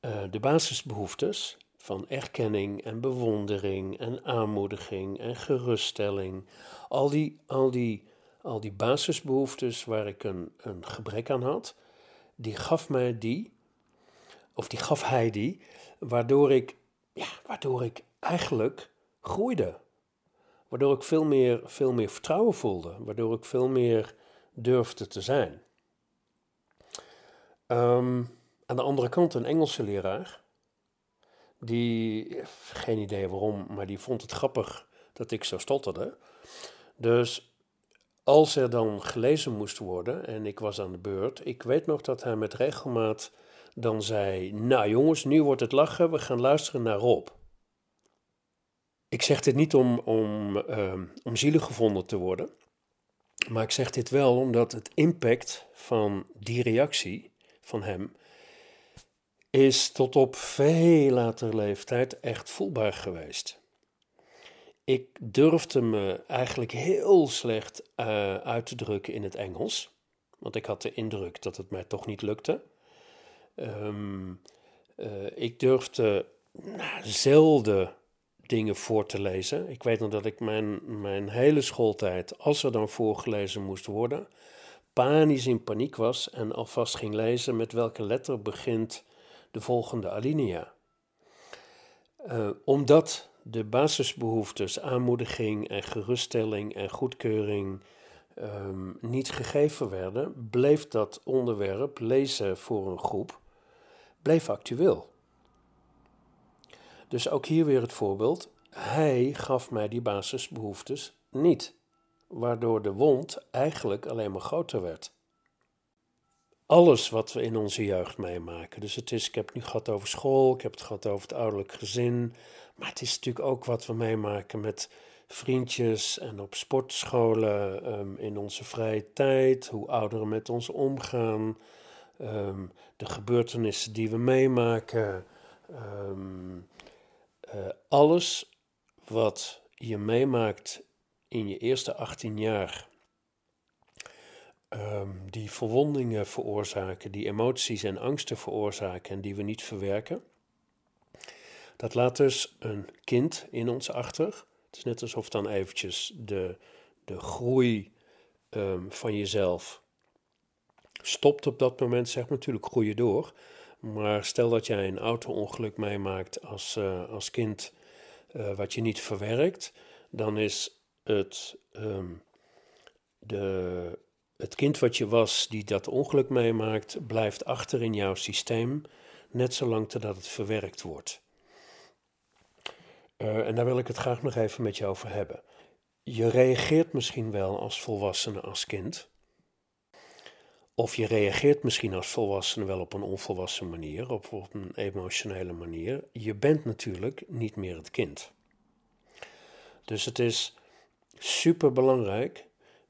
uh, de basisbehoeftes van erkenning en bewondering en aanmoediging en geruststelling. Al die, al die, al die basisbehoeftes waar ik een, een gebrek aan had, die gaf mij die, of die gaf hij die, waardoor ik, ja, waardoor ik eigenlijk groeide. Waardoor ik veel meer, veel meer vertrouwen voelde, waardoor ik veel meer durfde te zijn. Ehm, aan de andere kant een Engelse leraar, die, geen idee waarom, maar die vond het grappig dat ik zo stotterde. Dus als er dan gelezen moest worden en ik was aan de beurt, ik weet nog dat hij met regelmaat dan zei: Nou jongens, nu wordt het lachen, we gaan luisteren naar Rob. Ik zeg dit niet om, om, uh, om zielig gevonden te worden, maar ik zeg dit wel omdat het impact van die reactie van hem is tot op veel later leeftijd echt voelbaar geweest. Ik durfde me eigenlijk heel slecht uh, uit te drukken in het Engels, want ik had de indruk dat het mij toch niet lukte. Um, uh, ik durfde nou, zelden dingen voor te lezen. Ik weet nog dat ik mijn, mijn hele schooltijd, als er dan voorgelezen moest worden, panisch in paniek was en alvast ging lezen met welke letter begint de volgende alinea. Uh, omdat de basisbehoeftes, aanmoediging en geruststelling en goedkeuring um, niet gegeven werden, bleef dat onderwerp lezen voor een groep bleef actueel. Dus ook hier weer het voorbeeld. Hij gaf mij die basisbehoeftes niet, waardoor de wond eigenlijk alleen maar groter werd. Alles wat we in onze jeugd meemaken. Dus het is, ik heb het nu gehad over school, ik heb het gehad over het ouderlijk gezin. Maar het is natuurlijk ook wat we meemaken met vriendjes en op sportscholen, ehm, in onze vrije tijd, hoe ouderen met ons omgaan, ehm, de gebeurtenissen die we meemaken. Ehm, eh, alles wat je meemaakt in je eerste 18 jaar, die verwondingen veroorzaken, die emoties en angsten veroorzaken en die we niet verwerken, dat laat dus een kind in ons achter het is net alsof dan eventjes de, de groei um, van jezelf stopt op dat moment, zeg. Natuurlijk groei je door. Maar stel dat jij een auto-ongeluk meemaakt als, uh, als kind, uh, wat je niet verwerkt, dan is het, um, de, het kind wat je was die dat ongeluk meemaakt, blijft achter in jouw systeem, net zolang totdat het verwerkt wordt. Uh, en daar wil ik het graag nog even met je over hebben. Je reageert misschien wel als volwassene als kind. Of je reageert misschien als volwassene wel op een onvolwassen manier, of op een emotionele manier. Je bent natuurlijk niet meer het kind. Dus het is super belangrijk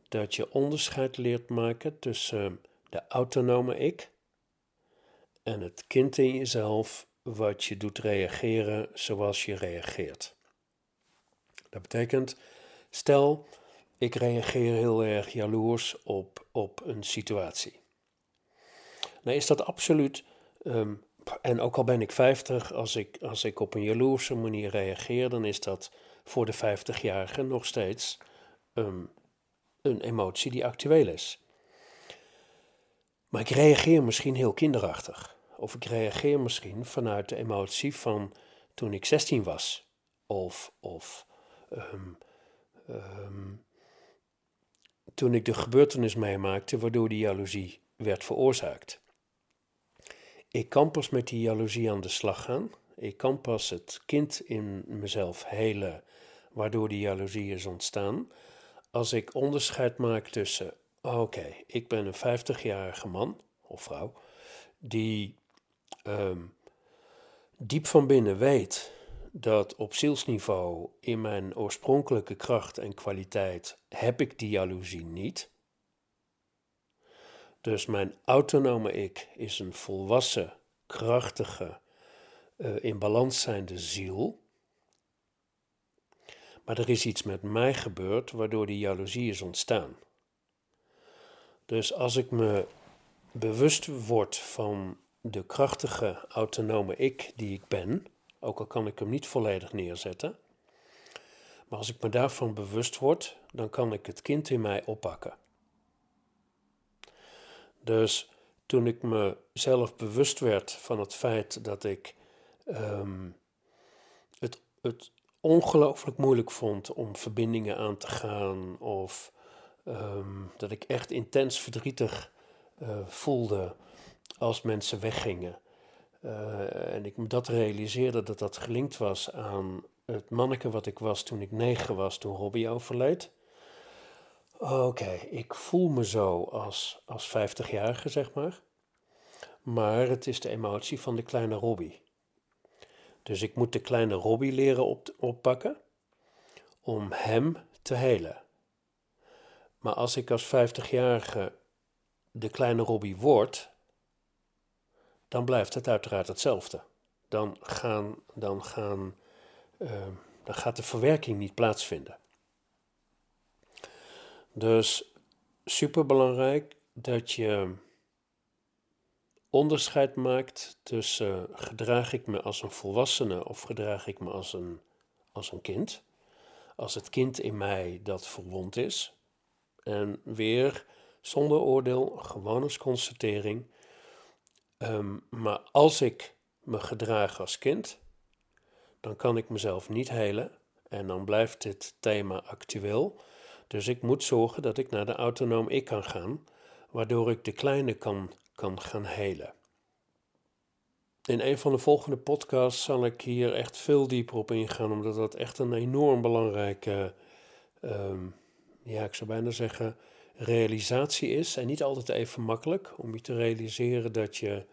dat je onderscheid leert maken tussen de autonome ik en het kind in jezelf wat je doet reageren zoals je reageert. Dat betekent, stel ik reageer heel erg jaloers op, op een situatie. Nou is dat absoluut, ehm, en ook al ben ik 50, als ik, als ik op een jaloerse manier reageer, dan is dat voor de 50-jarige nog steeds um, een emotie die actueel is. Maar ik reageer misschien heel kinderachtig. Of ik reageer misschien vanuit de emotie van toen ik 16 was. Of, of ehm, ehm, toen ik de gebeurtenis meemaakte waardoor die jaloezie werd veroorzaakt. Ik kan pas met die jaloezie aan de slag gaan. Ik kan pas het kind in mezelf helen waardoor die jaloezie is ontstaan. Als ik onderscheid maak tussen, oké, ik ben een 50-jarige man of vrouw die um, diep van binnen weet dat op zielsniveau in mijn oorspronkelijke kracht en kwaliteit heb ik die jaloezie niet. Dus mijn autonome ik is een volwassen, krachtige, uh, in balans zijnde ziel. Maar er is iets met mij gebeurd waardoor die jaloezie is ontstaan. Dus als ik me bewust word van de krachtige, autonome ik die ik ben, ook al kan ik hem niet volledig neerzetten, maar als ik me daarvan bewust word, dan kan ik het kind in mij oppakken. Dus toen ik mezelf bewust werd van het feit dat ik um, het, het ongelooflijk moeilijk vond om verbindingen aan te gaan, of um, dat ik echt intens verdrietig uh, voelde als mensen weggingen. Uh, en ik dat realiseerde dat dat gelinkt was aan het manneke wat ik was toen ik negen was, toen Robbie overleed. Oké, ik voel me zo als, als 50-jarige, zeg maar. Maar het is de emotie van de kleine Robbie. Dus ik moet de kleine Robbie leren op, oppakken om hem te helen. Maar als ik als 50-jarige de kleine Robbie word, dan blijft het uiteraard hetzelfde. Dan, gaan, dan, gaan, uh, dan gaat de verwerking niet plaatsvinden. Dus super belangrijk dat je onderscheid maakt tussen gedraag ik me als een volwassene of gedraag ik me als een, als een kind. Als het kind in mij dat verwond is. En weer zonder oordeel, gewoon als constatering. Um, maar als ik me gedraag als kind, dan kan ik mezelf niet helen en dan blijft dit thema actueel. Dus ik moet zorgen dat ik naar de autonoom ik kan gaan, waardoor ik de kleine kan, kan gaan helen. in een van de volgende podcasts zal ik hier echt veel dieper op ingaan, omdat dat echt een enorm belangrijke, ehm, ja, ik zou bijna zeggen, realisatie is. En niet altijd even makkelijk om je te realiseren dat je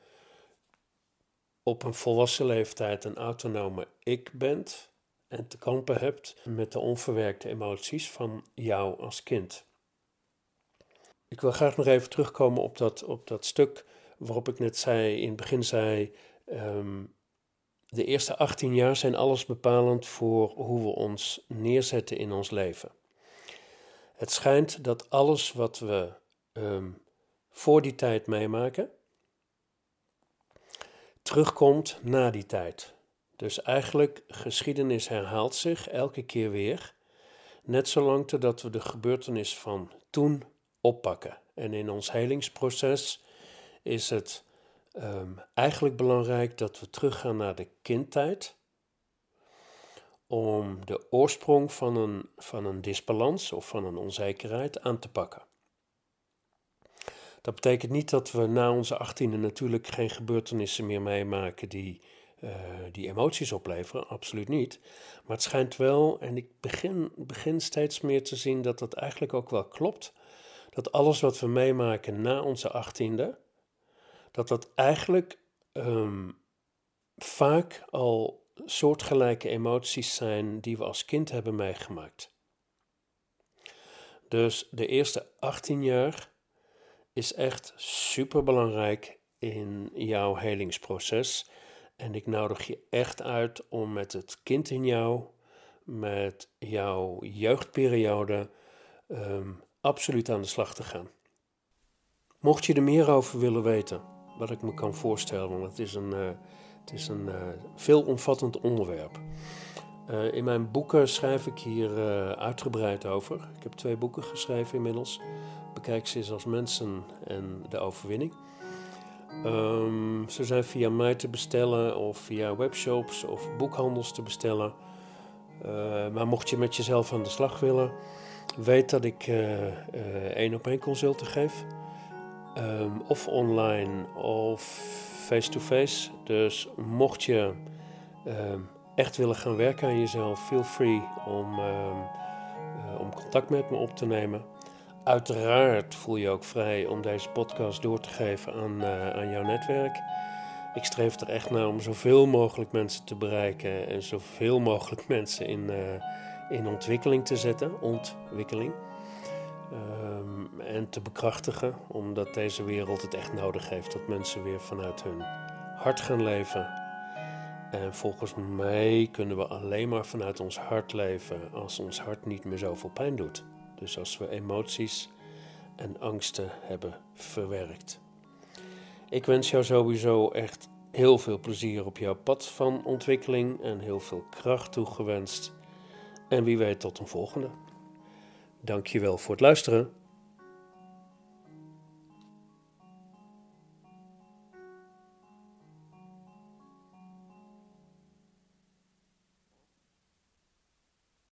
op een volwassen leeftijd een autonome ik bent en te kampen hebt met de onverwerkte emoties van jou als kind. Ik wil graag nog even terugkomen op dat, op dat stuk waarop ik net zei, in het begin zei, um, de eerste 18 jaar zijn alles bepalend voor hoe we ons neerzetten in ons leven. Het schijnt dat alles wat we um, voor die tijd meemaken, terugkomt na die tijd. Dus eigenlijk, geschiedenis herhaalt zich elke keer weer, net zolang totdat we de gebeurtenis van toen oppakken. En in ons helingsproces is het um, eigenlijk belangrijk dat we teruggaan naar de kindtijd. Om de oorsprong van een, van een disbalans of van een onzekerheid aan te pakken. Dat betekent niet dat we na onze achttiende natuurlijk geen gebeurtenissen meer meemaken die, uh, die emoties opleveren. Absoluut niet. Maar het schijnt wel, en ik begin, begin steeds meer te zien dat dat eigenlijk ook wel klopt. Dat alles wat we meemaken na onze achttiende, dat dat eigenlijk um, vaak al soortgelijke emoties zijn die we als kind hebben meegemaakt. Dus de eerste 18 jaar is echt super belangrijk in jouw helingsproces. En ik nodig je echt uit om met het kind in jou, met jouw jeugdperiode, um, absoluut aan de slag te gaan. Mocht je er meer over willen weten, wat ik me kan voorstellen, want het is een, uh, het is een uh, veelomvattend onderwerp. Uh, in mijn boeken schrijf ik hier uitgebreid over. Ik heb twee boeken geschreven inmiddels. Bekijk ze eens als mensen en de overwinning. Um, ze zijn via mij te bestellen of via webshops of boekhandels te bestellen. maar mocht je met jezelf aan de slag willen, weet dat ik één op één consulten geef. Um, of online of face-to-face. Dus mocht je um, echt willen gaan werken aan jezelf, feel free om, um, uh, om contact met me op te nemen. Uiteraard voel je ook vrij om deze podcast door te geven aan, aan jouw netwerk. Ik streef er echt naar om zoveel mogelijk mensen te bereiken en zoveel mogelijk mensen in, in ontwikkeling te zetten. Ontwikkeling. Um, en te bekrachtigen, omdat deze wereld het echt nodig heeft dat mensen weer vanuit hun hart gaan leven. En volgens mij kunnen we alleen maar vanuit ons hart leven als ons hart niet meer zoveel pijn doet. Dus als we emoties en angsten hebben verwerkt. Ik wens jou sowieso echt heel veel plezier op jouw pad van ontwikkeling en heel veel kracht toegewenst. En wie weet tot een volgende. Dankjewel voor het luisteren.